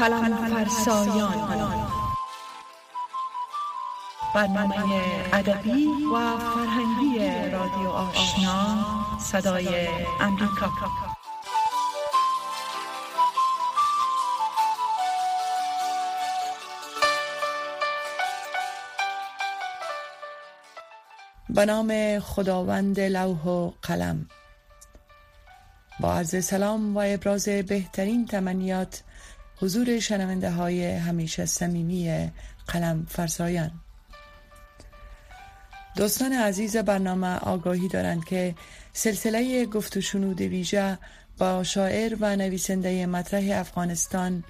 قلم فرسایان. برنامه ادبی و فرهنگی رادیو آشنا صدای امریکا. به نام خداوند لوح و قلم. با عرض سلام و ابراز بهترین تمنیات حضور شنونده های همیشه صمیمی قلم فرسایان. دوستان عزیز برنامه آگاهی دارند که سلسله گفت و شنود ویژه با شاعر و نویسنده مطرح افغانستان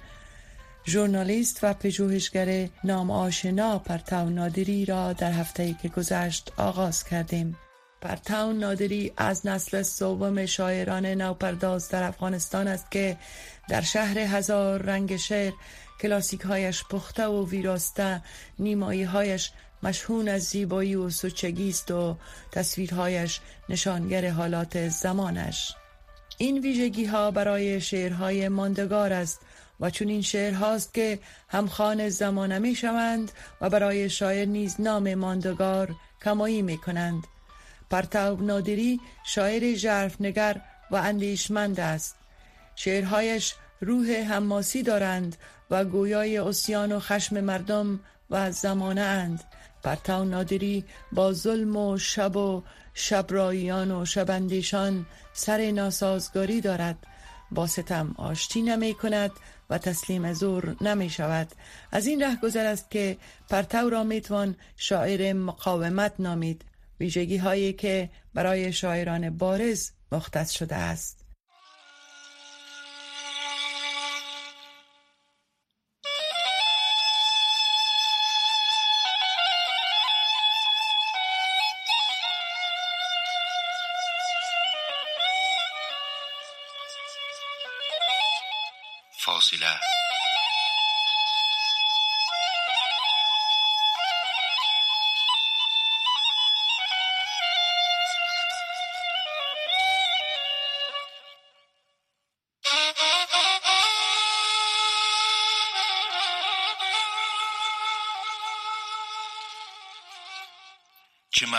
ژورنالیست و پژوهشگر نام آشنا پرتاو نادری را در هفته که گذشت آغاز کردیم. پرتاون نادری از نسل سوم شاعران نوپرداز در افغانستان است که در شهر هزار رنگ شعر کلاسیک هایش پخته و ویراسته نیمایی هایش مشهون از زیبایی و سوچگی است و تصویرهایش نشانگر حالات زمانش. این ویژگی ها برای شعرهای ماندگار است و چون این شعر هاست که همخان زمانه می شوند و برای شاعر نیز نام ماندگار کمایی می کنند پرتاب نادری شاعر نگر و اندیشمند است. شعرهایش روح حماسی دارند و گویای اسیان و خشم مردم و زمانه اند. پرتاو نادری با ظلم و شب و شبراییان و شبندیشان سر ناسازگاری دارد. با ستم آشتی نمی کند و تسلیم زور نمی شود. از این ره گذر است که پرتاو را می‌توان شاعر مقاومت نامید. ویژگی هایی که برای شاعران بارز مختص شده است.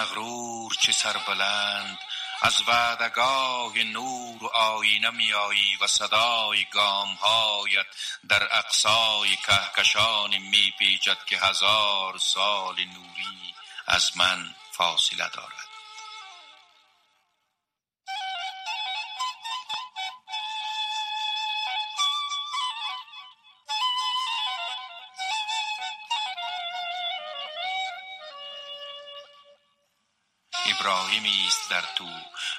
مغرور چه سربلند. از وعدگاه نور و آینه میایی و صدای گامهایت در اقصای کهکشان میپیچد که هزار سال نوری از من فاصله دارد. ابراهیمی است در تو.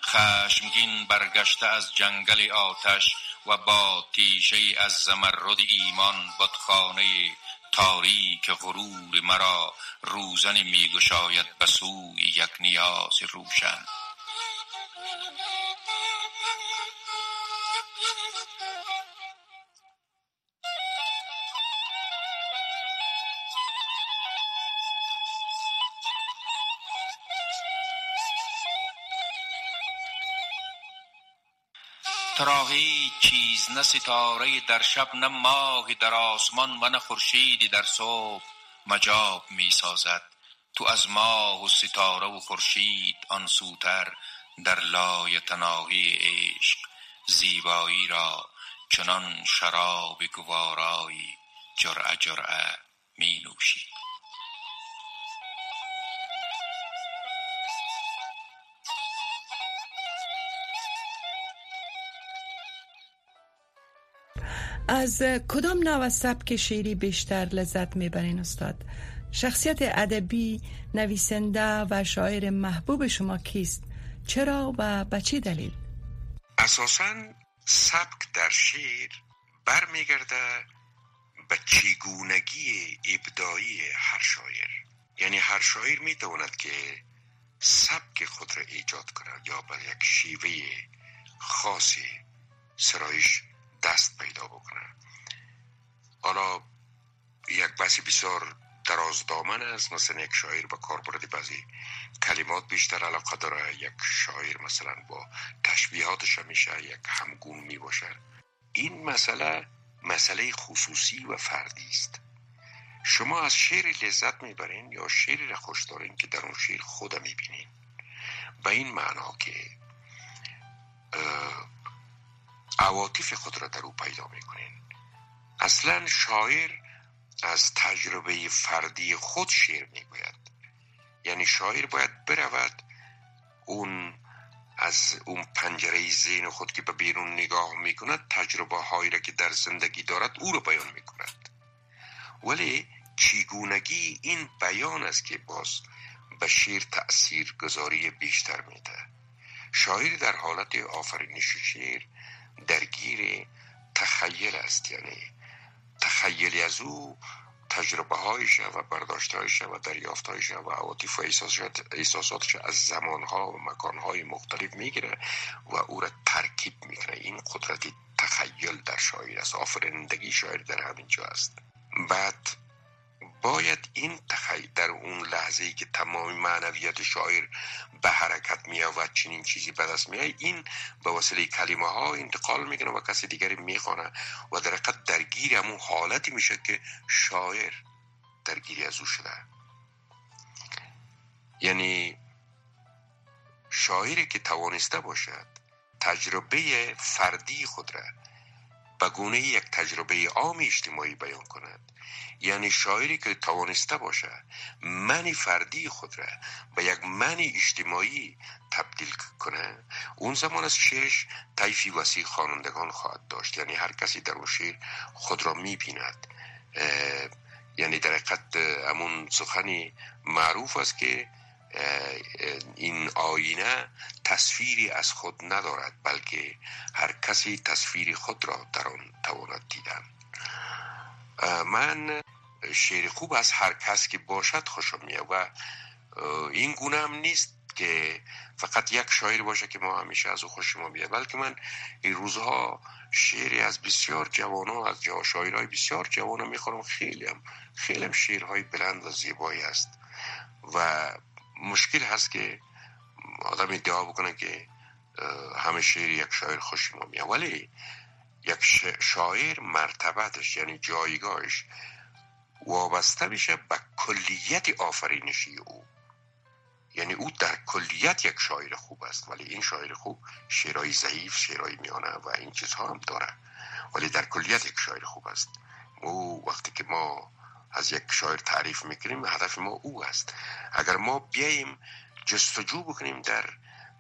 خشمگین برگشته از جنگل آتش و با تیشه از زمرد ایمان بدخانه تاریک غرور مرا روزنی میگشاید به سوی یک نیاز روشن. ترا هیچ چیز نه ستاره در شب نه ماه در آسمان و نه خورشیدی در صبح مجاب می سازد تو از ماه و ستاره و خورشید آن سوتر در لای تناهی عشق زیبایی را چنان شراب گوارایی جرعه جرعه می نوشید از کدام نوع سبک شعری بیشتر لذت می‌برین استاد؟ شخصیت ادبی نویسنده و شاعر محبوب شما کیست؟ چرا و به چه دلیل؟ اساسا سبک در شعر برمیگرده به چگونگی ابدایی هر شاعر. یعنی هر شاعر می‌تواند که سبک خود را ایجاد کند یا به یک شیوه خاصی سرایش دست پیدا بکنه. حالا یک بسی بسیار دراز دامن است مثلا یک شاعر با کاربرد بعضی کلمات بیشتر علاقه داره یک شاعر مثلا با تشبیهاتش میشه یک همگون می باشه این مسئله مسئله خصوصی و فردی است. شما از شعر لذت می‌برین یا شعری را خوش دارین که در اون شعر خود می‌بینین؟ به این معنا که عواطف خود را در او پیدا می‌کنین. اصلا شاعر از تجربه فردی خود شعر می‌گوید. یعنی شاعر باید برود اون از اون پنجره ذهن خود که به بیرون نگاه می‌کند تجربه هایی را که در زندگی دارد او را بیان می‌کند. ولی چیگونگی این بیان است که باز به شیر تأثیر گذاری بیشتر میده. شاعر در حالت آفرینش شعر درگیر تخیل است یعنی تخیلی از او تجربه هایش و برداشت و دریافت و عواطف و احساساتش از زمان ها و مکان های مختلف می‌گیره و او را ترکیب می‌کنه. این قدرت تخیل در شاعر است. آفرینندگی شاعر در همین جا است. بعد باید این تخیل در اون لحظه ای که تمام معنویت شاعر به حرکت می و چنین چیزی به دست می این به وسیله کلمه ها انتقال می‌کنه و کسی دیگری می‌خوانه و در حقیقت درگیر همون حالتی میشه که شاعر درگیری از او شده. یعنی شاعری که توانسته باشد تجربه فردی خود را به گونه یک تجربه عام اجتماعی بیان کند. یعنی شاعری که توانسته باشه منی فردی خود را به یک منی اجتماعی تبدیل کنه اون زمان از شعرش طیفی وسیع خوانندگان خواهد داشت. یعنی هر کسی در اون شعر خود را می‌بیند. یعنی در حقیقت همون سخنی معروف است که این آینه تصویری از خود ندارد بلکه هر کسی تصویری خود را در آن تواند دیدن. من شعر خوب از هر کس که باشد خوشم میاد و این گونه هم نیست که فقط یک شاعر باشه که ما همیشه از او خوش ما بیاد بلکه من این روزها شعری از بسیار جوان ها از شاعرهای بسیار جوان ها می‌خورم خیلی هم خیلی هم شعرهای بلند و زیبایی است و مشکل هست که آدم ادعا بکنه که همه شعر یک شاعر خوش ما میاد. ولی یک شاعر مرتبتش یعنی جایگاهش وابسته میشه به کلیت آفرینشی او. یعنی او در کلیت یک شاعر خوب است. ولی این شاعر خوب شعرهای ضعیف شعرهای میانه و این چیزها هم داره. ولی در کلیت یک شاعر خوب است. او وقتی که ما از یک شاعر تعریف می‌کنیم هدف ما او است. اگر ما بیاییم جستجو بکنیم در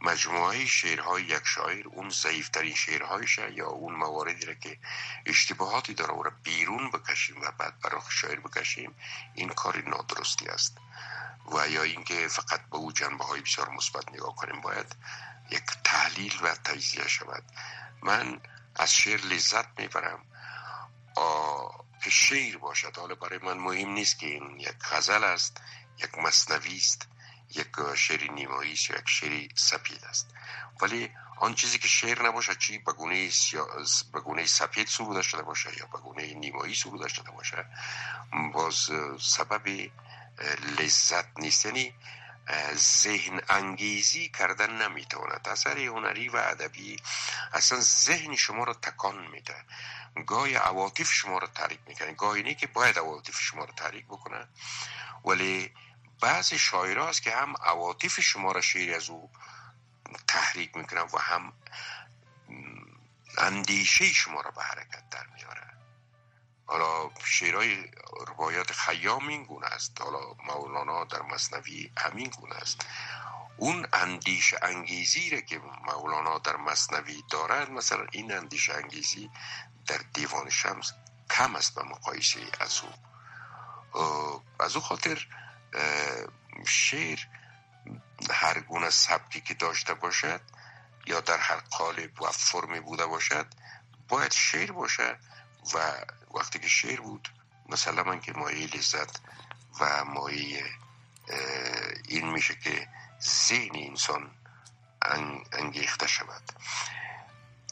مجموعه شعرهای یک شاعر اون ضعیفترین شعرهایش یا اون مواردی را که اشتباهاتی داره او را بیرون بکشیم و بعد برای شاعر بکشیم این کار نادرستی است. و یا اینکه فقط به او جنبه های بسیار مثبت نگاه کنیم باید یک تحلیل و تجزیه شود. من از شعر لذت می‌برم. شعر باشد. حالا برای من مهم نیست که این یک غزل است یک مصنوی است یک شعر نیمایی است یک شعر سپید است. ولی آن چیزی که شعر نباشه چی به گونه به سپید سروده شده باشه یا به گونه نیمایی سروده شده باشه باز سبب لذت نیست. یعنی ذهن انگیزی کردن نمی‌تواند. اثر هنری و ادبی اصلا ذهن شما را تکان میده. گاهی عواطف شما را تحریک می‌کنه. گاهی نه که باید عواطف شما را تحریک بکنه. ولی بعض شاعر است که هم عواطف شما را شعر از او تحریک می‌کنن و هم اندیشه شما را به حرکت در میاره حالا شعرهای روایات خیام این گونه است. حالا مولانا در مصنوی همین گونه است. اون اندیش انگیزی را که مولانا در مصنوی دارد مثلا این اندیش انگیزی در دیوان شمس کم است به مقایسه از او. از او خاطر شعر هر گونه سبکی که داشته باشد یا در هر قالب و فرمی بوده باشد باید شعر باشه و وقتی که شعر بود مثلا من که مایه لذت و مایه این میشه که ذهن انسان انگیخته شود.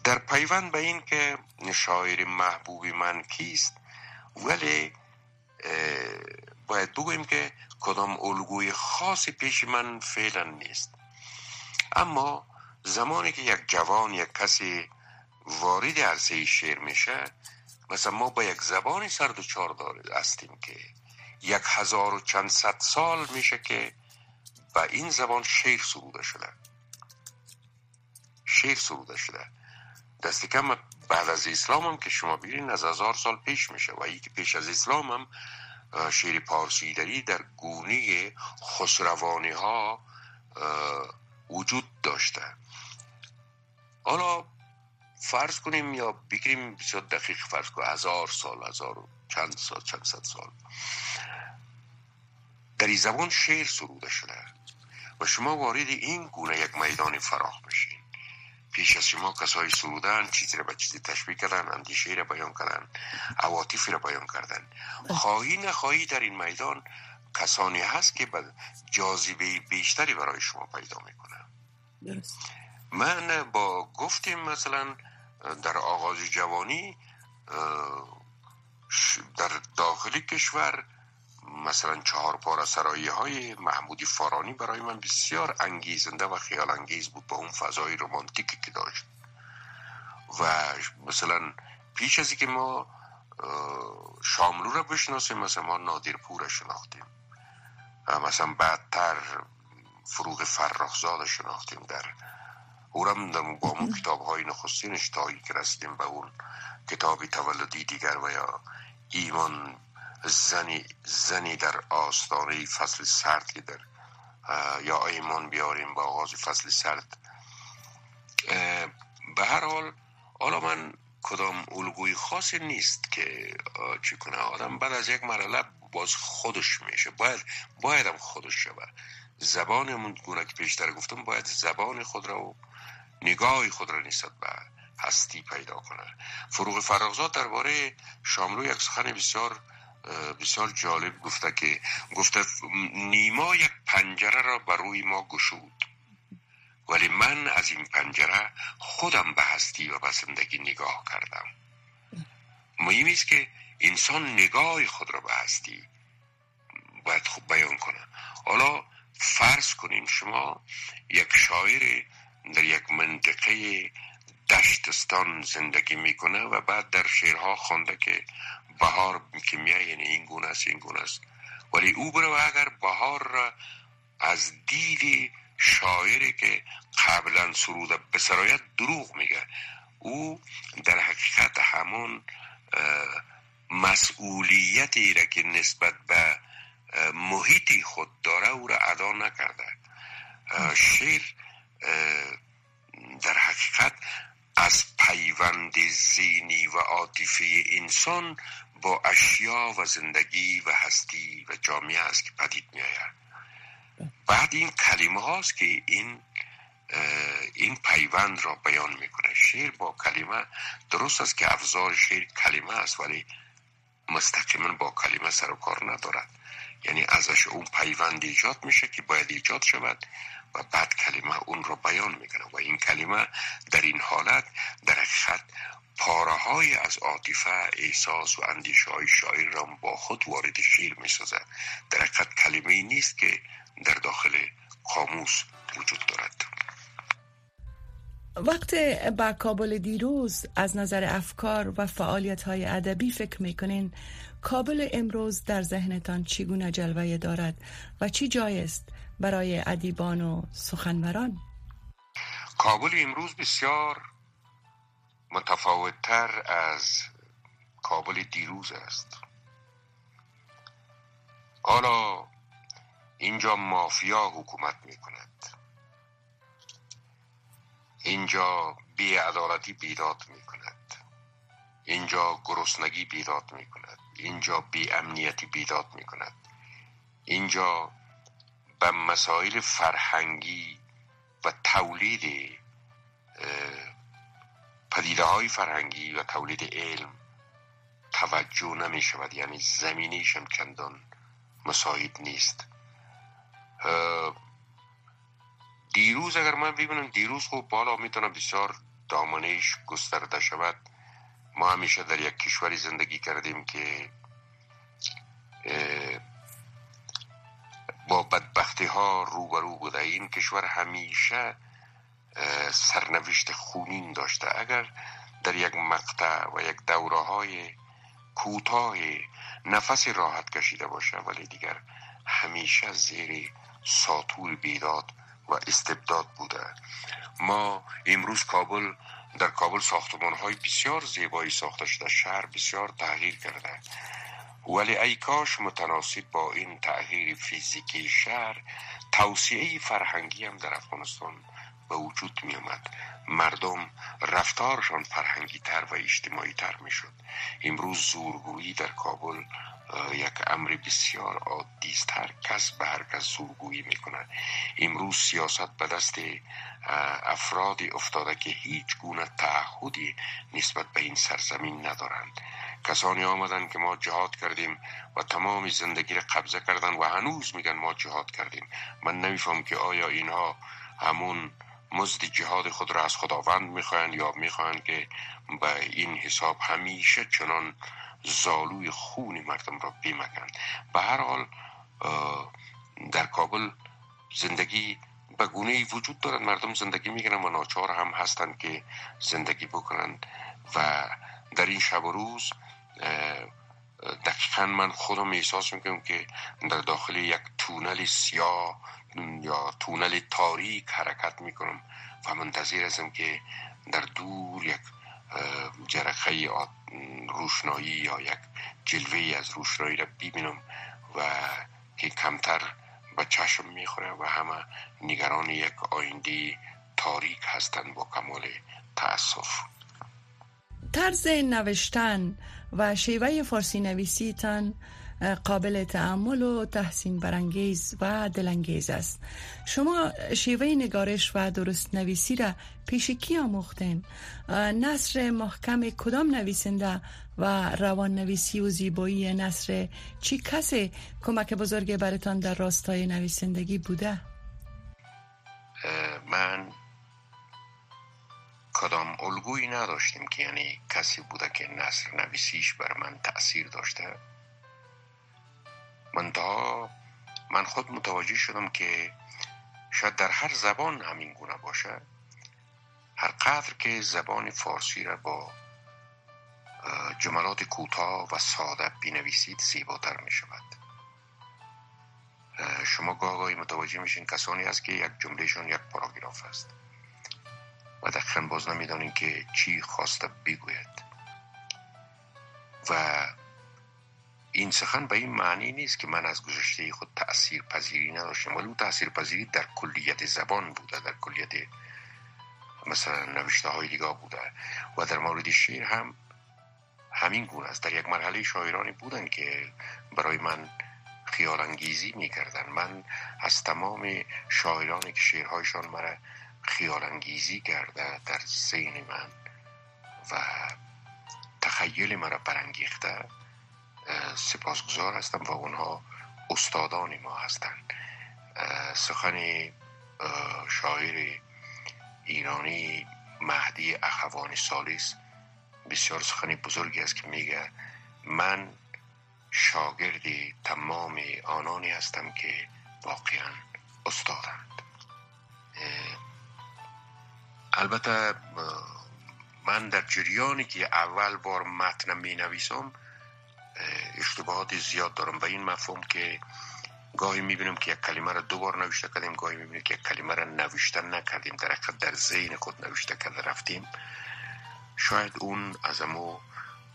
در پیوند به این که شاعر محبوب من کیست ولی باید بگوییم که کدام الگوی خاصی پیش من فعلا نیست. اما زمانی که یک جوان یک کسی وارد عرصه شعر میشه مثلا ما با یک زبانی سر و چار هستیم که یک هزار و چند صد سال میشه که با این زبان شعر سروده شده. شعر سروده شده. دست کم بعد از اسلام هم که شما بیرین از هزار سال پیش میشه و که پیش از اسلام هم شعر پارسی داری در گونه خسروانی ها وجود داشته. حالا فرض کنیم یا بگیریم بسیار دقیق فرض کنیم هزار سال هزار و چند سال چند صد سال. در این زبان شعر سروده شده و شما وارد این گونه یک میدان فراخ میشین. پیش از شما کسای سرودن چیزی را به چیزی تشبیه کردن اندیشه را بیان کردن عواطفی را بیان کردن. خواهی نخواهی در این میدان کسانی هست که به جاذبه بیشتری برای شما پیدا می‌کنن. من با گفتیم مثلا در آغاز جوانی در داخلی کشور مثلا چهار پار سرایی های محمودی فارانی برای من بسیار انگیزنده و خیال انگیز بود با اون فضای رومانتیکی که داشت. و مثلا پیش از که ما شاملو را بشناسیم مثلا ما نادر پور شناختیم. مثلا بعدتر فروغ فرخزاد شناختیم در اورم با اون کتاب های نخستینش تایی که رسیدیم به اون کتابی تولدی دیگر و یا ایمان زنی, زنی در آستانه فصل سرد که در یا ایمان بیاریم با آغاز فصل سرد. به هر حال حالا من کدام الگوی خاصی نیست که چی کنه آدم بعد از یک مرحله باز خودش میشه. باید بایدم خودش شود زبانمون گونه که پیشتر گفتم باید زبان خود را نگاه خود را نسبت به هستی پیدا کنه. فروغ فرغزاد درباره شاملو یک سخن بسیار بسیار جالب گفته که گفته نیما یک پنجره را بر روی ما گشود. ولی من از این پنجره خودم به هستی و به زندگی نگاه کردم. مهم است که انسان نگاه خود را به هستی باید خوب بیان کنه. حالا فرض کنیم شما یک شاعر در یک منطقه دشتستان زندگی می‌کنه و بعد در شعرها خوانده که بهار که میای یعنی این گونه است این گونه است. ولی او برو اگر بهار را از دید شاعری که قبلا سروده به سرایت دروغ میگه. او در حقیقت همون مسئولیتی را که نسبت به محیطی خود داره او را ادا نکرده. شعر در حقیقت از پیوند زینی و عاطفه انسان با اشیا و زندگی و هستی و جامعه است که پدید می بعد این کلمه هاست که این این پیوند را بیان می‌کنه. شعر با کلمه درست است که افزار شعر کلمه است ولی مستقیما با کلمه سر و کار ندارد. یعنی ازش اون پیوند ایجاد میشه که باید ایجاد شود. و بعد کلمه اون رو بیان می‌کنه و این کلمه در این حالت در خط پاره های از عاطفه احساس و اندیشه های شاعر را با خود وارد شعر می‌سازد در حقیقت کلمه ای نیست که در داخل قاموس وجود دارد. وقت با کابل دیروز از نظر افکار و فعالیت های ادبی فکر می‌کنین کابل امروز در ذهنتان چگونه جلوه دارد و چی جای است برای ادیبان و سخنوران. کابل امروز بسیار متفاوتتر از کابل دیروز است. حالا اینجا مافیا حکومت می کند اینجا بیعدالتی بیداد می کند اینجا گرسنگی بیداد می کند اینجا بی امنیتی بیداد می کند اینجا به مسائل فرهنگی و تولید پدیده های فرهنگی و تولید علم توجه نمی شود یعنی زمینیش هم چندان مساعد نیست. دیروز اگر من ببینم دیروز خوب بالا می‌تونه بسیار دامنش گسترده شود. ما همیشه در یک کشوری زندگی کردیم که با بدبختی ها روبرو بوده. این کشور همیشه سرنوشت خونین داشته. اگر در یک مقطع و یک دوره های کوتاه نفس راحت کشیده باشه ولی دیگر همیشه زیر ساتور بیداد و استبداد بوده. ما امروز کابل در کابل ساختمان های بسیار زیبایی ساخته شده. شهر بسیار تغییر کرده. ولی ای کاش متناسب با این تغییر فیزیکی شهر توسعه فرهنگی هم در افغانستان به وجود می اومد مردم رفتارشان فرهنگی تر و اجتماعی تر می شد امروز زورگویی در کابل یک امر بسیار عادی است هر کس به هر کس زورگویی می‌کنه امروز سیاست به دست افرادی افتاده که هیچ گونه تعهدی نسبت به این سرزمین ندارند. کسانی آمدن که ما جهاد کردیم و تمام زندگی را قبضه کردن و هنوز میگن ما جهاد کردیم. من نمیفهم که آیا اینها همون مزد جهاد خود را از خداوند می‌خواهند یا می‌خواهند که به این حساب همیشه چنان زالوی خون مردم را بیمکند به هر حال در کابل زندگی به گونه وجود دارد. مردم زندگی می‌کنند و ناچار هم هستند که زندگی بکنند و در این شب و روز دقیقا من خودم احساس می‌کنم که در داخل یک تونل سیاه یا تونل تاریک حرکت می‌کنم و منتظر ازم که در دور یک جرقه روشنایی یا یک جلوه از روشنایی را ببینم و که کمتر به چشم می‌خوره و همه نگران یک آینده تاریک هستند با کمال تاسف طرز نوشتن و شیوه فارسی نویسیتان قابل تعمل و تحسین برانگیز و دلانگیز است. شما شیوه نگارش و درست نویسی را پیش کی آموختین؟ نصر محکم کدام نویسنده و روان نویسی و زیبایی نصر چی کسی کمک بزرگ برتان در راستای نویسندگی بوده؟ من کدام الگویی نداشتیم که یعنی کسی بوده که نصر نویسیش بر من تاثیر داشته؟ منتها من خود متوجه شدم که شاید در هر زبان همین گونه باشه. هر قدر که زبان فارسی را با جملات کوتاه و ساده بینویسید زیباتر می شود شما گاهی متوجه میشین کسانی است که یک جملهشون یک پاراگراف است. و دقیقا باز نمی‌دانین که چی خواسته بگوید. و این سخن به این معنی نیست که من از گذشته خود تأثیر پذیری نداشتم ولی اون تأثیر پذیری در کلیت زبان بوده در کلیت مثلا نوشته های دیگه بوده. و در مورد شعر هم همین گونه است. در یک مرحله شاعرانی بودن که برای من خیال انگیزی می کردن من از تمام شاعرانی که شعرهایشان مرا خیال انگیزی کرده در ذهن من و تخیل مرا برانگیخته سپاسگزار هستم و اونها استادان ما هستند. سخن شاعر ایرانی مهدی اخوان سالیس بسیار سخنی بزرگی است که میگه من شاگرد تمام آنانی هستم که واقعا استادند. البته من در جریانی که اول بار متن می نویسم اشتباهات زیاد دارم و این مفهوم که گاهی می‌بینم که یک کلمه را دو بار نوشته کردیم گاهی می‌بینیم که یک کلمه را نوشته نکردیم در حقیقت در ذهن خود نوشته کرده رفتیم. شاید اون از امو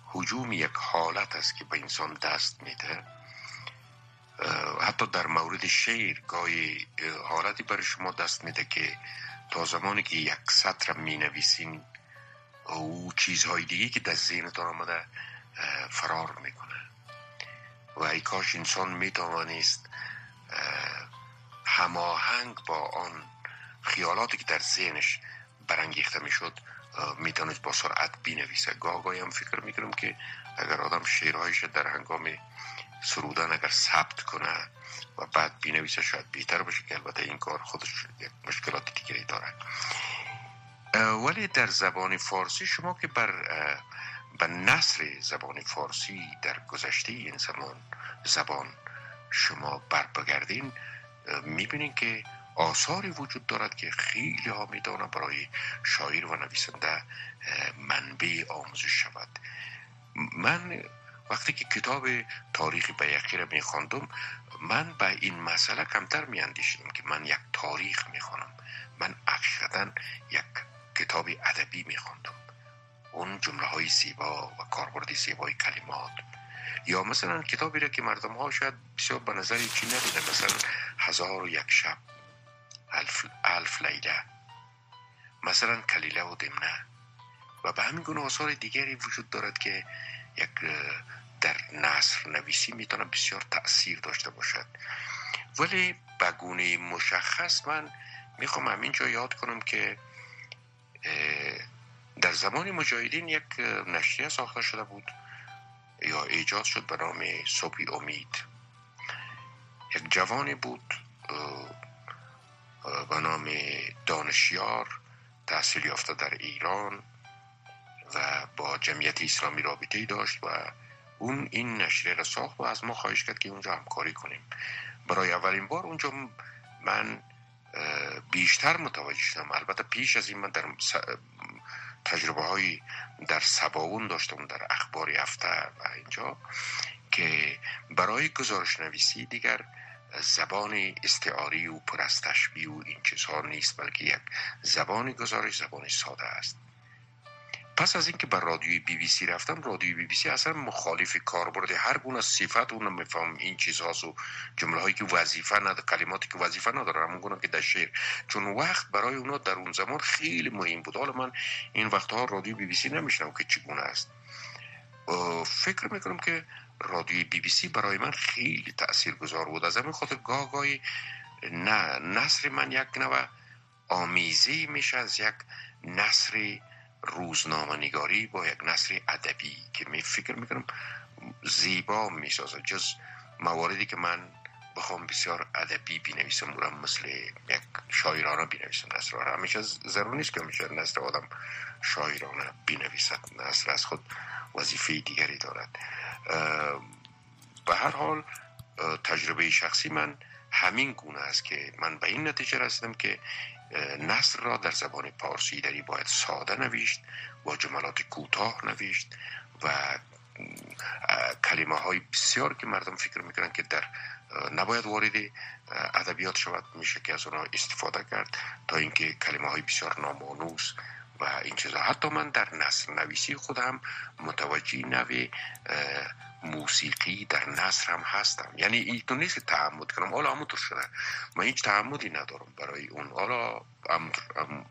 حجوم یک حالت است که به انسان دست میده. حتی در مورد شعر گاهی حالتی برای شما دست میده که تا زمانی که یک سطر می نویسین او چیزهای دیگه که در ذهنتان آمده فرار می‌کنه. و ای کاش انسان می‌توانست هماهنگ با آن خیالاتی که در ذهنش برانگیخته می‌شد می‌تونست با سرعت بینویسه. گاه هم فکر می‌کنم که اگر آدم شعرهایش در هنگام سرودن اگر ثبت کنه و بعد بینویسه شاید بهتر باشه که البته این کار خودش یک مشکلات دیگری داره. ولی در زبان فارسی شما که بر به نصر زبان فارسی در گذشته این زمان زبان شما بر بگردین می‌بینین که آثاری وجود دارد که خیلی ها میدانه برای شاعر و نویسنده منبع آموزش شود. من وقتی که کتاب تاریخ بیقی را میخواندم من به این مسئله کمتر میاندیشیدم که من یک تاریخ می‌خوانم من حقیقتا یک کتاب ادبی میخواندم اون جمله های زیبا و کاربرد زیبای کلمات. یا مثلا کتابی را که مردم ها شاید بسیار به نظر چی مثلا هزار و یک شب الف, الف لیله. مثلا کلیله و دمنه. و به همین گونه آثار دیگری وجود دارد که یک در نصر نویسی می‌تونه بسیار تأثیر داشته باشد. ولی به گونه مشخص من می‌خوام همینجا یاد کنم که در زمان مجاهدین یک نشریه ساخته شده بود یا ایجاد شد به نام صبحی امید. یک جوانی بود به نام دانشیار تحصیل یافته در ایران. و با جمعیت اسلامی رابطه داشت و اون این نشریه را ساخت و از ما خواهش کرد که اونجا همکاری کنیم. برای اولین بار اونجا من بیشتر متوجه شدم. البته پیش از این من در تجربه های در سباون داشتم در اخبار هفته و اینجا که برای گزارش نویسی دیگر زبان استعاری و پر از تشبیه و این چیزها نیست بلکه یک زبان گزارش زبان ساده است. پس از اینکه بر رادیوی بی بی سی رفتم رادیوی بی بی سی اصلا مخالف کاربرد هر گونه صفت اون میفهم این چیزهاست و جمله هایی که وظیفه نداره کلماتی که وظیفه نداره همون گونه که در شعر. چون وقت برای اونا در اون زمان خیلی مهم بود. حالا من این وقتها رادیو بی بی سی نمیشنم که چگونه است فکر می‌کنم که رادیوی بی بی سی برای من خیلی تأثیر گذار بود. از همین خاطر گاه گاهی نه نصر من یک نوع آمیزی میشه از یک نصر روزنامه نگاری با یک نصر ادبی که می فکر می‌کنم زیبا می‌سازه جز مواردی که من بخوام بسیار ادبی بینویسم اونم مثل یک شاعرانه بینویسم نصر را. همیشه ضرور نیست که همیشه نصر آدم شاعرانه بینویسد نصر از خود وظیفه دیگری دارد. به هر حال تجربه شخصی من همین گونه است که من به این نتیجه رسیدم که نصر را در زبان پارسی دری باید ساده نوشت با جملات کوتاه نوشت و کلمه های بسیار که مردم فکر می‌کنن که در نباید وارد ادبیات شود میشه که از اونها استفاده کرد تا اینکه کلمه های بسیار نامانوس و این چیزا. حتی من در نصر نویسی خودم متوجه نوی موسیقی در نصر هم هستم. یعنی این تو نیست که تعمد کنم. حالا همونطور شده. من هیچ تعمدی ندارم برای اون. حالا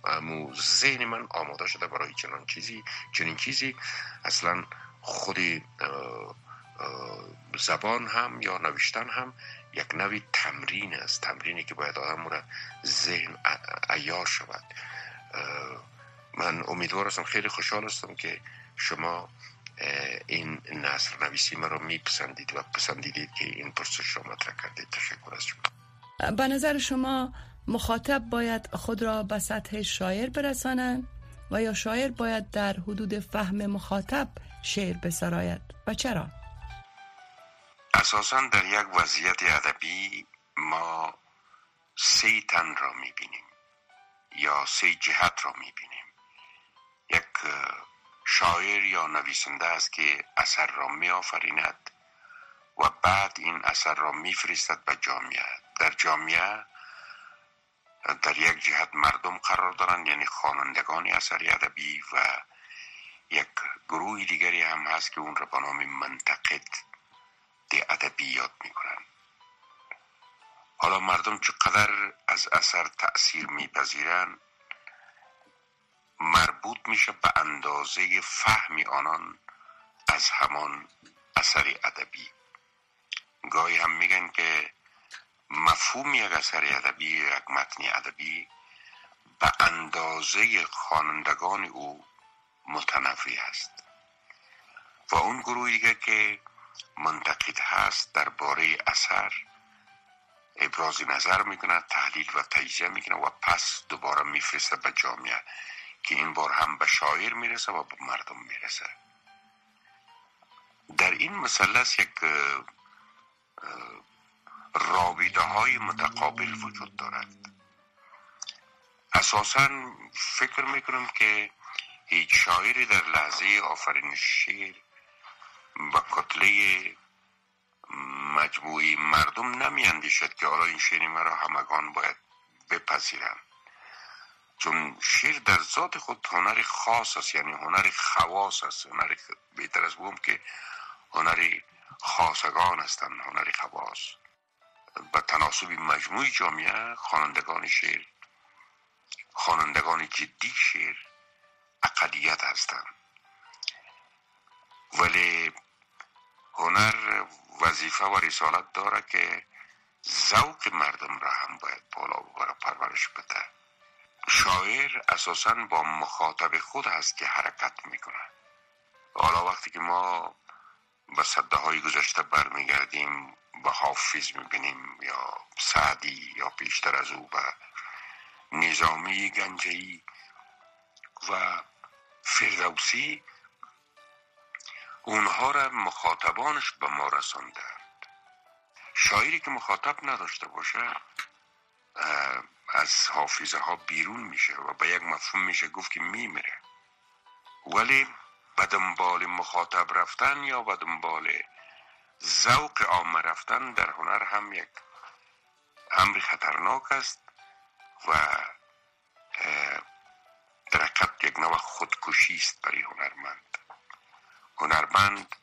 امو ذهن من آماده شده برای چنان چیزی چنین چیزی. اصلا خود زبان هم یا نوشتن هم یک نوی تمرین است. تمرینی که باید آدم را ذهن ایار شود. من امیدوار هستم خیلی خوشحال هستم که شما این نصر نویسی مرا میپسندید و پسندیدید که این پرسش را مطرح کردید تشکر از شما به نظر شما مخاطب باید خود را به سطح شاعر برسانند و یا شاعر باید در حدود فهم مخاطب شعر بسراید و چرا؟ اساسا در یک وضعیت ادبی ما سه تن را می‌بینیم یا سه جهت را می‌بینیم یک شاعر یا نویسنده است که اثر را می آفریند و بعد این اثر را میفرستد به جامعه. در جامعه در یک جهت مردم قرار دارند یعنی خوانندگان اثر ادبی و یک گروه دیگری هم هست که اون را به نام منتقد ادبیات می‌کنند. حالا مردم چقدر از اثر تأثیر میپذیرند؟ مربوط میشه به اندازه فهمی آنان از همان اثر ادبی. گاهی هم میگن که مفهوم یک اثر ادبی یک متن ادبی به اندازه خوانندگان او متنوع است. و اون گروه دیگه که منتقد هست درباره اثر ابراز نظر می‌کنه تحلیل و تجزیه می‌کنه و پس دوباره میفرسته به جامعه. که این بار هم به شاعر می‌رسه و به مردم می‌رسه. در این مثلث یک رابطه های متقابل وجود دارد. اساسا فکر می‌کنم که هیچ شاعری در لحظه آفرین شعر به کتله مجموعی مردم نمی اندیشد که حالا این شعر مرا همگان باید بپذیرند. چون شعر در ذات خود هنر خاص است یعنی هنر خواص است هنر بهتر از بگم که هنر خاصگان هستند هنر خواص. به تناسب مجموعی جامعه خوانندگان شعر خوانندگان جدی شعر اقلیت هستند. ولی هنر وظیفه و رسالت داره که ذوق مردم را هم باید بالا ببره پرورش بده. شاعر اساسا با مخاطب خود هست که حرکت می‌کنه حالا وقتی که ما به صده های گذشته برمیگردیم به حافظ می‌بینیم یا سعدی یا پیشتر از او به نظامی گنجهی و فردوسی اونها را مخاطبانش به ما رساندند. شاعری که مخاطب نداشته باشه از حافظه ها بیرون میشه و به یک مفهوم میشه گفت که میمیره. ولی به دنبال مخاطب رفتن یا به دنبال ذوق عامه رفتن در هنر هم یک امر خطرناک است و در یک نوع خودکشی است برای هنرمند. هنرمند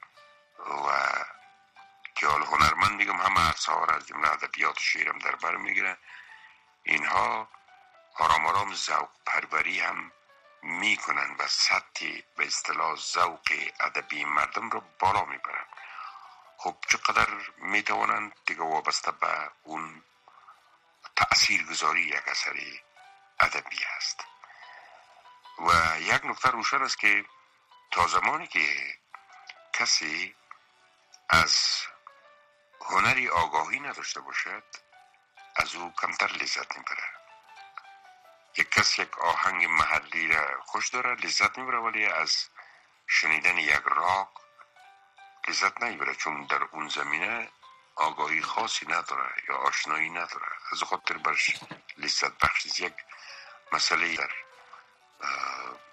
و که حال هنرمند میگم همه ارسار از جمله ادبیات شیرم در بر می‌گیره. اینها آرام آرام ذوق پروری هم می‌کنن و سطح به اصطلاح ذوق ادبی مردم رو بالا می‌برن خب چقدر می‌توانند دیگه وابسته به اون تأثیر گذاری یک اثر ادبی هست. و یک نکته روشن است که تا زمانی که کسی از هنری آگاهی نداشته باشد او کمتر لذت می‌بره. یک کس یک آهنگ محلی را خوش داره لذت می‌بره ولی از شنیدن یک راک لذت نمی‌بره چون در اون زمینه آگاهی خاصی نداره یا آشنایی نداره. از خاطر برش لذت بخشیز یک مسئله در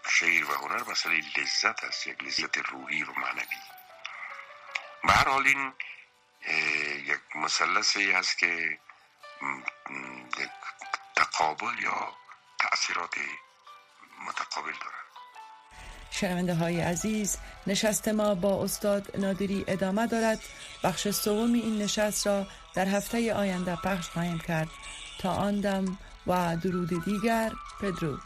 شعر و هنر مسئله لذت است یک لذت روحی و معنوی. به هر حال این یک مثلثی هست که یک تقابل یا تأثیرات متقابل دارد شنونده های عزیز نشست ما با استاد نادری ادامه دارد. بخش سوم این نشست را در هفته آینده پخش خواهیم کرد. تا آن دم و درود دیگر بدرود.